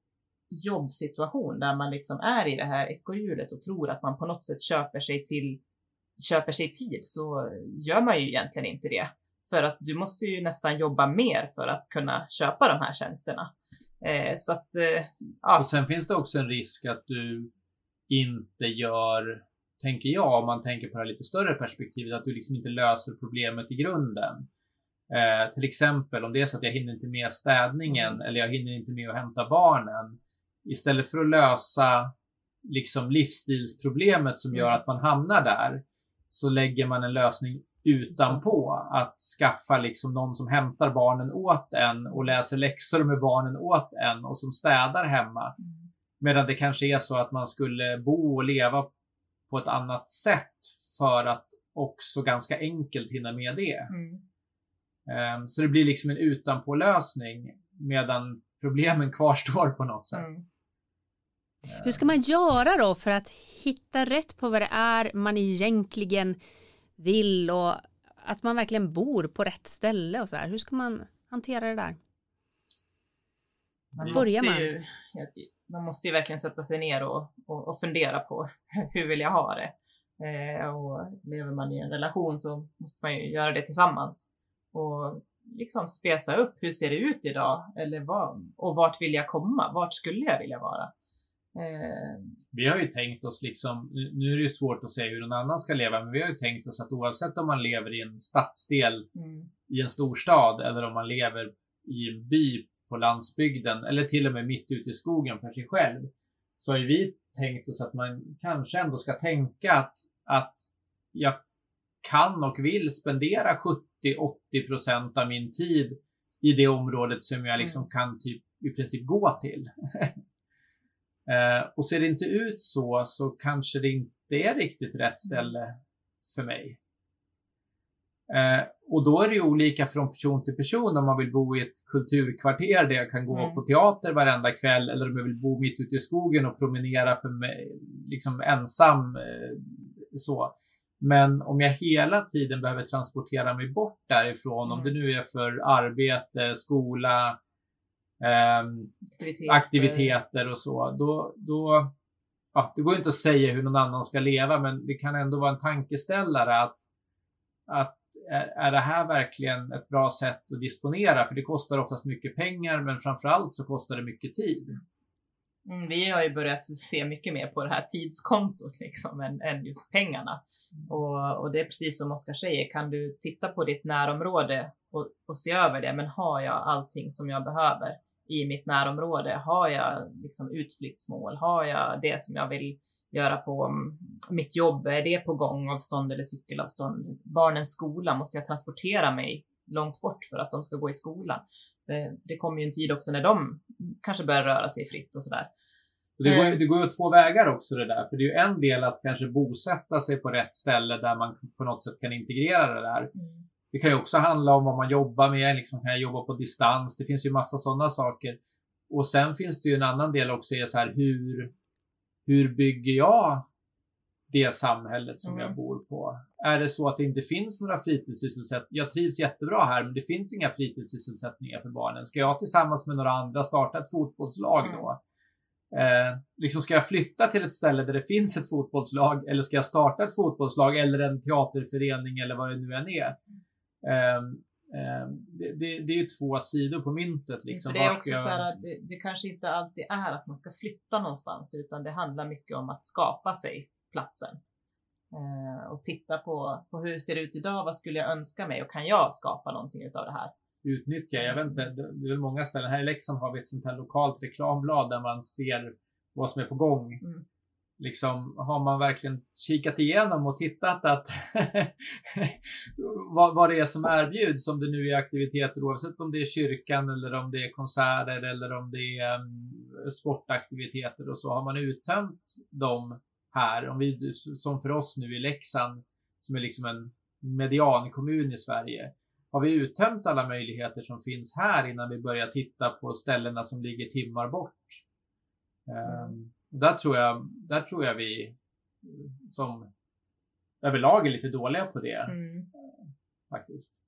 jobbsituation där man liksom är i det här ekorrhjulet och tror att man på något sätt köper sig till köper sig tid så gör man ju egentligen inte det. För att du måste ju nästan jobba mer för att kunna köpa de här tjänsterna. Eh, så att, eh, ja. Och sen finns det också en risk att du inte gör, tänker jag, om man tänker på det lite större perspektivet, att du liksom inte löser problemet i grunden. Eh, till exempel om det är så att jag hinner inte med städningen mm. eller jag hinner inte med att hämta barnen. Istället för att lösa liksom livsstilsproblemet som gör mm. att man hamnar där så lägger man en lösning utanpå att skaffa liksom någon som hämtar barnen åt en och läser läxor med barnen åt en och som städar hemma. Mm. Medan det kanske är så att man skulle bo och leva på ett annat sätt för att också ganska enkelt hinna med det. Mm. Um, så det blir liksom en utanpålösning medan problemen kvarstår på något sätt. Mm. Hur ska man göra då för att hitta rätt på vad det är man egentligen vill och att man verkligen bor på rätt ställe och så där. Hur ska man hantera det där? Man Börjar man? Ju, man måste ju verkligen sätta sig ner och, och, och fundera på hur vill jag ha det? Eh, och lever man i en relation så måste man ju göra det tillsammans. Och liksom spesa upp, hur ser det ut idag? Eller vad, och vart vill jag komma? Vart skulle jag vilja vara? Eh, vi har ju tänkt oss liksom, nu är det ju svårt att säga hur någon annan ska leva, men vi har ju tänkt oss att oavsett om man lever i en stadsdel mm. i en storstad eller om man lever i en by på landsbygden eller till och med mitt ute i skogen för sig själv, så har ju vi tänkt oss att man kanske ändå ska tänka att, att jag kan och vill spendera 70-80 procent av min tid i det området som jag liksom mm. kan typ i princip gå till. Eh, och ser det inte ut så, så kanske det inte är riktigt rätt ställe för mig. Eh, och då är det ju olika från person till person om man vill bo i ett kulturkvarter där jag kan gå mm. på teater varenda kväll eller om jag vill bo mitt ute i skogen och promenera för mig, liksom ensam. Eh, så. Men om jag hela tiden behöver transportera mig bort därifrån, mm. om det nu är för arbete, skola, eh, aktiviteter. aktiviteter. och så, då, då ja, det går inte att säga hur någon annan ska leva, men det kan ändå vara en tankeställare att, att är, är det här verkligen ett bra sätt att disponera? För det kostar oftast mycket pengar, men framförallt så kostar det mycket tid. Mm, vi har ju börjat se mycket mer på det här tidskontot liksom än, än just pengarna. Och, och det är precis som Oskar säger, kan du titta på ditt närområde och, och se över det, men har jag allting som jag behöver? I mitt närområde? Har jag liksom utflyktsmål? Har jag det som jag vill göra på mm, mitt jobb? Är det på gångavstånd eller cykelavstånd? Barnens skola, måste jag transportera mig långt bort för att de ska gå i skolan? Det kommer ju en tid också när de kanske börjar röra sig fritt och sådär. Det går, det går ju två vägar också det där, för det är ju en del att kanske bosätta sig på rätt ställe där man på något sätt kan integrera det där. Mm. Det kan ju också handla om vad man jobbar med, liksom kan jag jobba på distans? Det finns ju massa sådana saker. Och sen finns det ju en annan del också, är så här hur, hur bygger jag det samhället som mm. jag bor på? Är det så att det inte finns några fritidssysselsättningar? Jag trivs jättebra här, men det finns inga fritidssysselsättningar för barnen. Ska jag tillsammans med några andra starta ett fotbollslag mm. då? Eh, liksom ska jag flytta till ett ställe där det finns ett fotbollslag eller ska jag starta ett fotbollslag eller en teaterförening eller vad det nu än är? Eh, eh, det, det, det, är ju två sidor på myntet. Liksom. För det är också jag... så här, det, det kanske inte alltid är att man ska flytta någonstans utan det handlar mycket om att skapa sig platsen. Eh, och titta på, på hur det ser ut idag, vad skulle jag önska mig och kan jag skapa någonting utav det här? utnyttja. Jag vet inte, det är många ställen. Här i Leksand har vi ett sånt här lokalt reklamblad där man ser vad som är på gång. Mm. Liksom, har man verkligen kikat igenom och tittat att vad, vad det är som erbjuds, om det nu är aktiviteter oavsett om det är kyrkan eller om det är konserter eller om det är um, sportaktiviteter och så har man uttömt dem här. Om vi, som för oss nu i Leksand, som är liksom en mediankommun i Sverige, har vi uttömt alla möjligheter som finns här innan vi börjar titta på ställena som ligger timmar bort? Um, där, tror jag, där tror jag vi som överlag är lite dåliga på det. Mm. Faktiskt.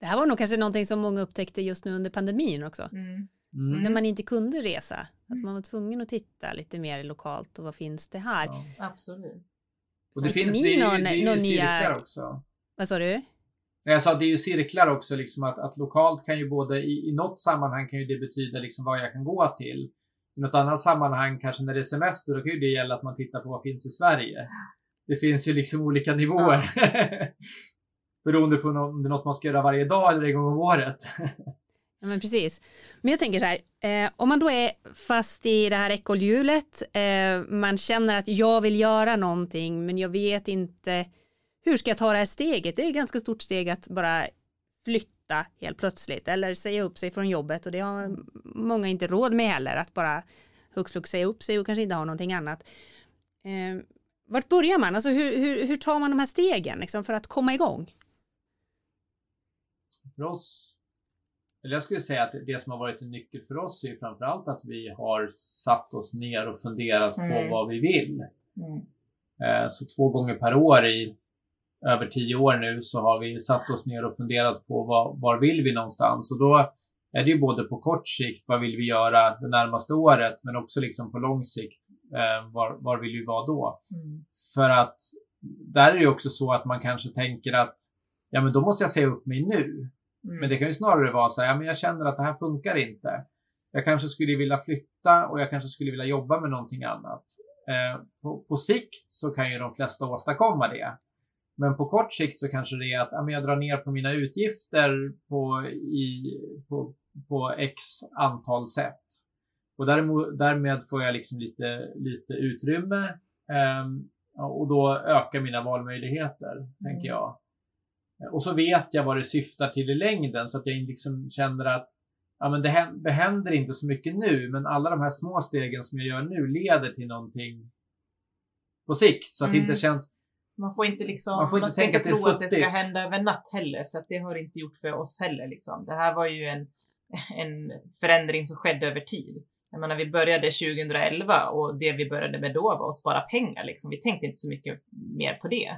Det här var nog kanske någonting som många upptäckte just nu under pandemin också. Mm. Mm. När man inte kunde resa. Att mm. man var tvungen att titta lite mer lokalt och vad finns det här? Ja. Absolut. Och det finns det, någon, det är ju någon cirklar nya... också. Vad sa du? Jag sa att det är ju cirklar också, liksom att, att lokalt kan ju både i, i något sammanhang kan ju det betyda liksom vad jag kan gå till. I något annat sammanhang, kanske när det är semester, då kan ju det gälla att man tittar på vad finns i Sverige. Det finns ju liksom olika nivåer. Ja. Beroende på om det är något man ska göra varje dag eller en gång om året. Ja, men precis. Men jag tänker så här, eh, om man då är fast i det här ekorrhjulet, eh, man känner att jag vill göra någonting, men jag vet inte hur ska jag ta det här steget? Det är ett ganska stort steg att bara flytta helt plötsligt eller säga upp sig från jobbet och det har många inte råd med heller att bara hux flux säga upp sig och kanske inte ha någonting annat. Eh, vart börjar man? Alltså hur, hur, hur tar man de här stegen liksom, för att komma igång? För oss, eller jag skulle säga att det som har varit en nyckel för oss är framförallt att vi har satt oss ner och funderat mm. på vad vi vill. Mm. Eh, så två gånger per år i över tio år nu så har vi satt oss ner och funderat på vad, var vill vi någonstans och då är det ju både på kort sikt, vad vill vi göra det närmaste året, men också liksom på lång sikt, eh, var, var vill vi vara då? Mm. För att där är det ju också så att man kanske tänker att ja, men då måste jag säga upp mig nu. Mm. Men det kan ju snarare vara så här, ja, men jag känner att det här funkar inte. Jag kanske skulle vilja flytta och jag kanske skulle vilja jobba med någonting annat. Eh, på, på sikt så kan ju de flesta åstadkomma det. Men på kort sikt så kanske det är att ja, jag drar ner på mina utgifter på, i, på, på x antal sätt. Och däremot, därmed får jag liksom lite, lite utrymme um, och då ökar mina valmöjligheter, mm. tänker jag. Och så vet jag vad det syftar till i längden så att jag liksom känner att ja, men det, händer, det händer inte så mycket nu, men alla de här små stegen som jag gör nu leder till någonting på sikt. Så att mm. det inte mm. känns man får inte liksom, man får inte, man ska inte tro att det ska hända över natt heller, för att det har inte gjort för oss heller liksom. Det här var ju en, en förändring som skedde över tid. Jag menar, vi började 2011 och det vi började med då var att spara pengar liksom. Vi tänkte inte så mycket mer på det.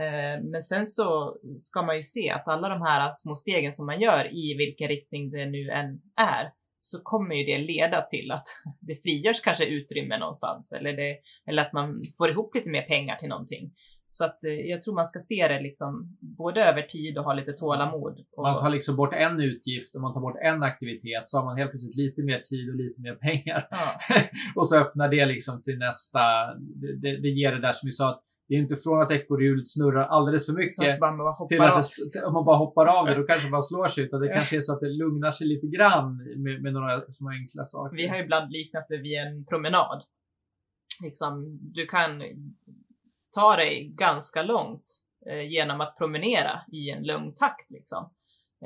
Eh, men sen så ska man ju se att alla de här små stegen som man gör i vilken riktning det nu än är, så kommer ju det leda till att det frigörs kanske utrymme någonstans eller, det, eller att man får ihop lite mer pengar till någonting. Så att eh, jag tror man ska se det liksom både över tid och ha lite tålamod. Och... Man tar liksom bort en utgift och man tar bort en aktivitet så har man helt plötsligt lite mer tid och lite mer pengar. Ja. och så öppnar det liksom till nästa. Det, det, det, ger det där som vi sa att det är inte från att ekorrhjulet snurrar alldeles för mycket att till att det, om man bara hoppar av det, då kanske man slår sig. Utan det kanske är så att det lugnar sig lite grann med, med några små enkla saker. Vi har ibland liknat det vid en promenad. Liksom, du kan ta dig ganska långt eh, genom att promenera i en lugn takt liksom.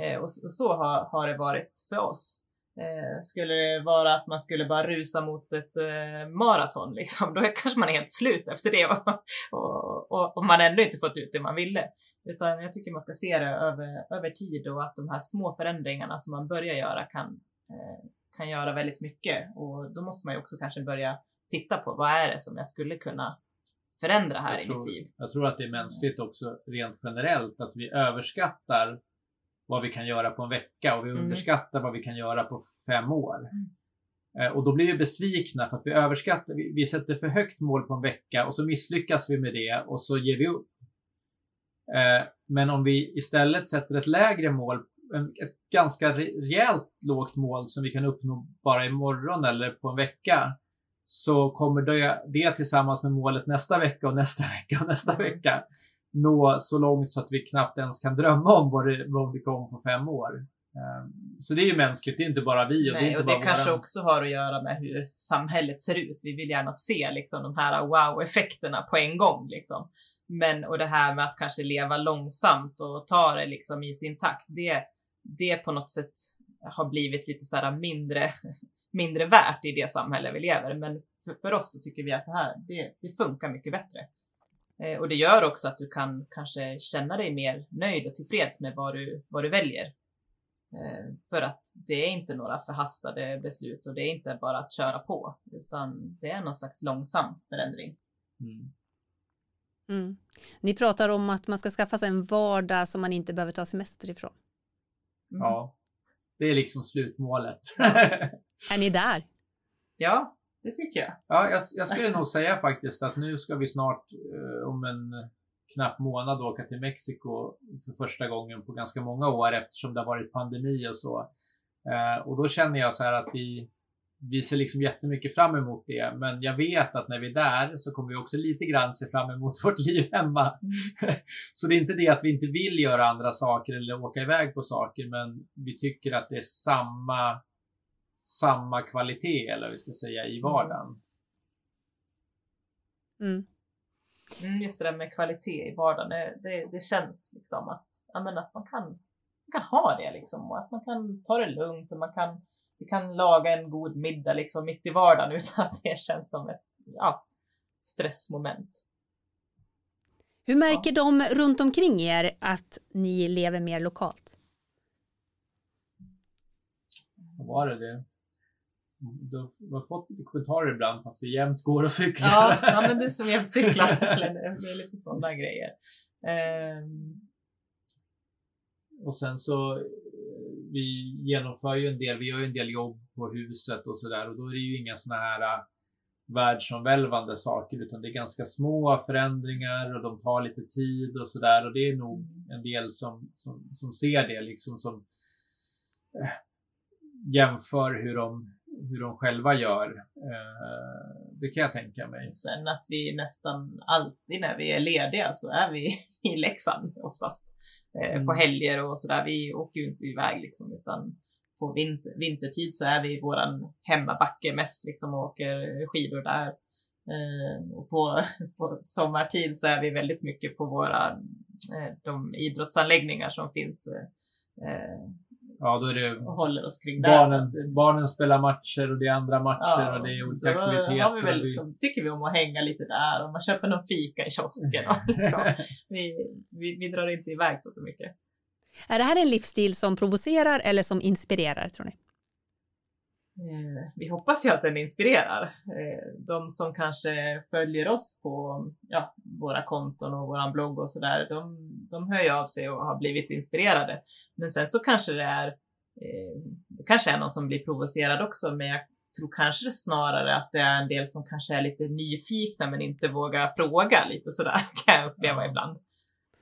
Eh, och, och så har, har det varit för oss. Eh, skulle det vara att man skulle bara rusa mot ett eh, maraton, liksom, då är kanske man är helt slut efter det och, och, och, och man ändå inte fått ut det man ville. Utan jag tycker man ska se det över, över tid och att de här små förändringarna som man börjar göra kan, eh, kan göra väldigt mycket. Och då måste man ju också kanske börja titta på vad är det som jag skulle kunna förändra här Jag i tror- mitt liv. Jag tror att det är mänskligt också rent generellt att vi överskattar vad vi kan göra på en vecka och vi Mm. underskattar vad vi kan göra på fem år. Mm. Eh, Och då blir vi besvikna för att vi överskattar, vi, vi sätter för högt mål på en vecka och så misslyckas vi med det och så ger vi upp. Eh, Men om vi istället sätter ett lägre mål, ett ganska re- rejält lågt mål som vi kan uppnå bara imorgon eller på en vecka, så kommer det, det tillsammans med målet nästa vecka och nästa vecka och nästa Mm. vecka nå så långt så att vi knappt ens kan drömma om vad, det, vad vi kommer på fem år. Eh, Så det är ju mänskligt, det är inte bara vi och det är Nej, inte och bara det kanske våran- också har att göra med hur samhället ser ut. Vi vill gärna se liksom de här wow-effekterna på en gång liksom. Men och det här med att kanske leva långsamt och ta det liksom i sin takt, det, det på något sätt har blivit lite så här mindre, mindre värt i det samhälle vi lever. Men för, för oss så tycker vi att det här, det, det funkar mycket bättre. Eh, och det gör också att du kan kanske känna dig mer nöjd och tillfreds med vad du, vad du väljer. Eh, För att det är inte några förhastade beslut och det är inte bara att köra på, utan det är någon slags långsam förändring. Mm. Mm. Ni pratar om att man ska skaffa sig en vardag som man inte behöver ta semester ifrån. Mm. Ja, det är liksom slutmålet. Är ni där? ja, det tycker jag. Ja, jag, jag skulle nog säga faktiskt att nu ska vi snart eh, om en knapp månad åka till Mexiko för första gången på ganska många år eftersom det har varit pandemi och så. Eh, och då känner jag så här att vi, vi ser liksom jättemycket fram emot det. Men jag vet att när vi är där så kommer vi också lite grann se fram emot vårt liv hemma. så det är inte det att vi inte vill göra andra saker eller åka iväg på saker, men vi tycker att det är samma samma kvalitet eller vi ska säga i vardagen. Mm. Mm, just det där med kvalitet i vardagen, det, det, det känns liksom att, ja, men att man, kan, man kan ha det liksom och att man kan ta det lugnt och man kan, vi kan laga en god middag liksom mitt i vardagen utan att det känns som ett ja, stressmoment. Hur märker de runt omkring er att ni lever mer lokalt? Vad var det? det? Du har- fått lite kommentarer ibland på att vi jämt går och cyklar. Ja, ja men du som jämt cyklar, eller det är lite sådana grejer. Ehm, Och sen så, eh, vi genomför ju en del, vi gör ju en del jobb på huset och sådär och då är det ju inga sådana här äh, världsomvälvande saker utan det är ganska små förändringar och de tar lite tid och sådär och det är nog en del som, som, som ser det liksom som eh, jämför hur de, hur de själva gör. Eh, det kan jag tänka mig. Sen att vi nästan alltid när vi är lediga så är vi i Leksand oftast. Eh, Mm. På helger och sådär. Vi åker ju inte iväg liksom utan på vinter, vintertid så är vi i våran hemmabacke mest liksom och åker skidor där. Eh, och på, på sommartid så är vi väldigt mycket på våra de idrottsanläggningar som finns Ja, då är det och håller oss kring barnen, att- barnen spelar matcher och det är andra matcher Ja, och det är olika då aktiviteter. Har vi väl vi- liksom, tycker vi om att hänga lite där och man köper någon fika i kiosken. Och liksom. vi, vi, vi drar inte iväg på så mycket. Är det här en livsstil som provocerar eller som inspirerar tror ni? Eh, vi hoppas ju att den inspirerar. Eh, de som kanske följer oss på ja, våra konton och våran blogg och sådär, de, de hör ju av sig och har blivit inspirerade. Men sen så kanske det är, eh, det kanske är någon som blir provocerad också, men jag tror kanske snarare att det är en del som kanske är lite nyfikna men inte vågar fråga lite sådär, kan jag uppleva Ja. ibland.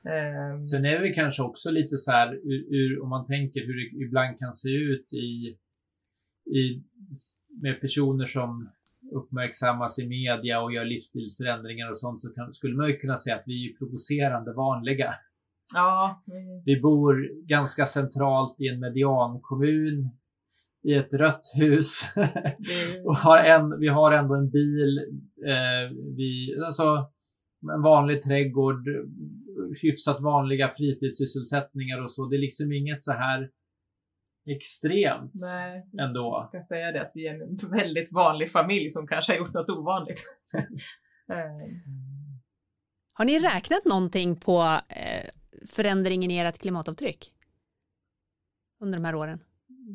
Eh, Sen är det kanske också lite så här, ur, ur, om man tänker hur det ibland kan se ut i, i, med personer som uppmärksammas i media och gör livsstilsförändringar och sånt så kan, skulle man ju kunna säga att vi är provocerande vanliga. Ja. Vi bor ganska centralt i en mediankommun i ett rött hus Det, och har en, vi har ändå en bil, eh, vi, alltså en vanlig trädgård, hyfsat vanliga fritidssysselsättningar och så. Det är liksom inget så här extremt nej, ändå. jag kan säga det att vi är en väldigt vanlig familj som kanske har gjort något ovanligt. Eh, Har ni räknat någonting på eh, förändringen i ert klimatavtryck? Under de här åren?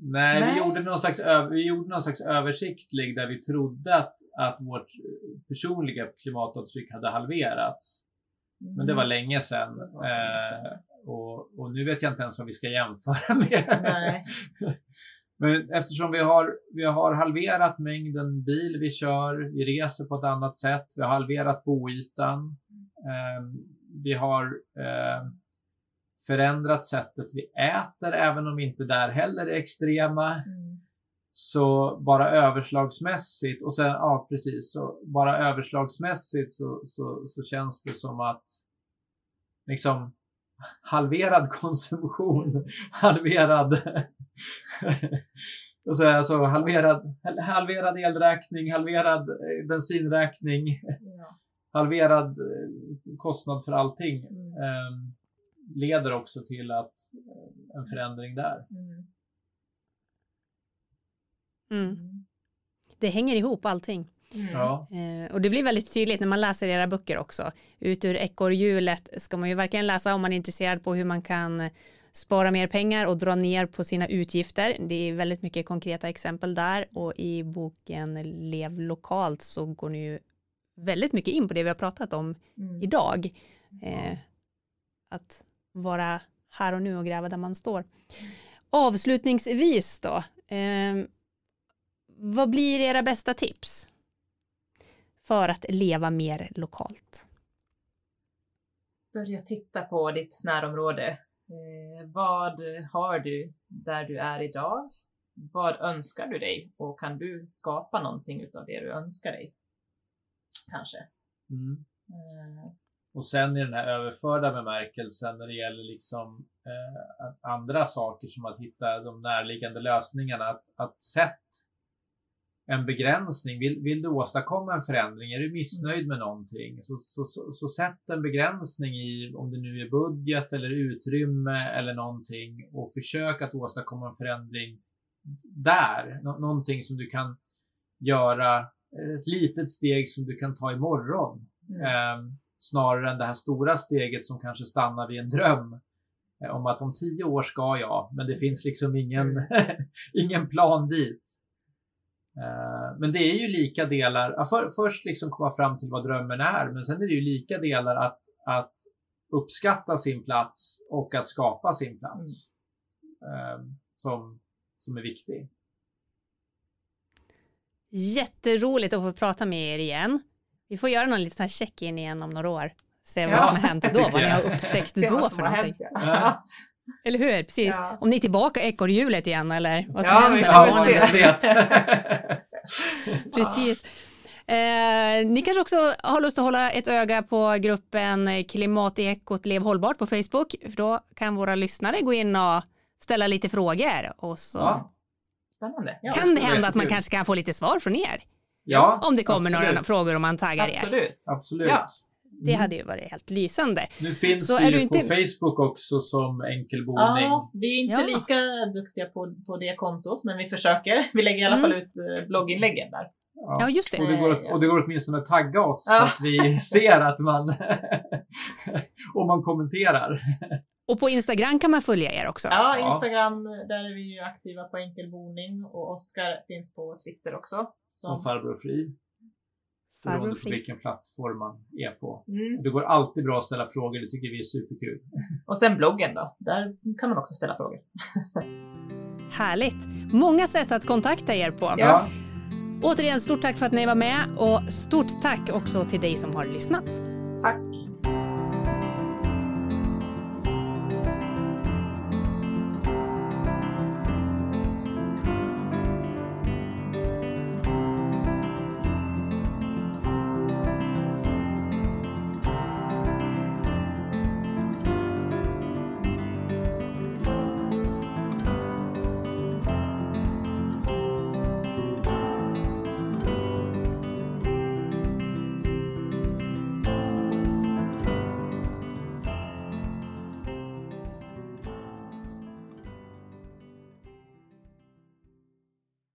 Nej, Nej. Vi, gjorde någon slags vi gjorde någon slags översiktlig där vi trodde att, att vårt personliga klimatavtryck hade halverats. Men det var länge sedan. Det var länge sedan. Eh, och, och nu vet jag inte ens vad vi ska jämföra med. Nej. Men eftersom vi har, vi har halverat mängden bil vi kör, vi reser på ett annat sätt, vi har halverat boytan, eh, vi har eh, förändrat sättet vi äter, även om inte där heller är extrema. Mm. Så bara överslagsmässigt, och sen, ja precis, så bara överslagsmässigt så, så, så känns det som att liksom halverad konsumtion, halverad och så, alltså, halverad, halverad elräkning, halverad eh, bensinräkning, Ja. halverad eh, kostnad för allting Mm. eh, leder också till att eh, en förändring där. Mm. Mm. Mm. Det hänger ihop allting. Mm. Ja. Eh, och det blir väldigt tydligt när man läser era böcker också. Ut ur ekorrhjulet ska man ju verkligen läsa om man är intresserad på hur man kan spara mer pengar och dra ner på sina utgifter. Det är väldigt mycket konkreta exempel där och i boken Lev lokalt så går ni ju väldigt mycket in på det vi har pratat om Mm. idag. Eh, att vara här och nu och gräva där man står. Avslutningsvis då. Eh, vad blir era bästa tips för att leva mer lokalt? Börja titta på ditt närområde. Eh, vad har du där du är idag? Vad önskar du dig? Och kan du skapa någonting utav det du önskar dig? Kanske. Mm. Eh, Och sen i den här överförda bemärkelsen när det gäller liksom eh, andra saker som att hitta de närliggande lösningarna. Att, att sätt en begränsning. Vill, vill du åstadkomma en förändring? Är du missnöjd med någonting? Så, så, så, så sätt en begränsning i om det nu är budget eller utrymme eller någonting och försök att åstadkomma en förändring där. Nå, någonting som du kan göra, ett litet steg som du kan ta imorgon. mm. Eh, snarare än det här stora steget som kanske stannar vid en dröm eh, om att om tio år ska jag, men det finns liksom ingen, ingen plan dit. Eh, men det är ju lika delar, ja, för, först liksom komma fram till vad drömmen är, men sen är det ju lika delar att, att uppskatta sin plats och att skapa sin plats eh, som, som är viktig. Jätteroligt att få prata med er igen. Vi får göra någon liten check-in igen om några år. Se vad Ja, som har hänt då, vad ni jag. har upptäckt Se då vad för någonting. hänt. Ja. Ja. Eller hur? Precis. Ja. Om ni är tillbaka i ekorrhjulet igen eller vad som Ja, händer. vi med får se. Precis. Eh, ni kanske också har lust att hålla ett öga på gruppen Klimatekot Lev hållbart på Facebook. För då kan våra lyssnare gå in och ställa lite frågor och så Ja. Spännande. Ja, kan det hända att man kanske kan få lite svar från er. ja, Om det kommer några absolut. frågor om man taggar er. absolut. Absolut. Ja. Det Mm. hade ju varit helt lysande. Nu finns Så vi är ju inte- på Facebook också som enkelboning. Ja, vi är inte Ja. lika duktiga på, på det kontot, men vi försöker. Vi lägger i alla fall ut eh, blogginläggen där. Ja, just det. Och det, går, och det går åtminstone att tagga oss så Ja. att vi ser att man om man kommenterar. Och på Instagram kan man följa er också. Ja, Ja. Instagram, där är vi ju aktiva på enkelboning och Oskar finns på Twitter också. Som farbror fri. Beroende på vilken plattform man är på. Mm. Det går alltid bra att ställa frågor, det tycker vi är superkul. Och sen bloggen då, där kan man också ställa frågor. Härligt. Många sätt att kontakta er på. Ja. Återigen, stort tack för att ni var med och stort tack också till dig som har lyssnat. Tack!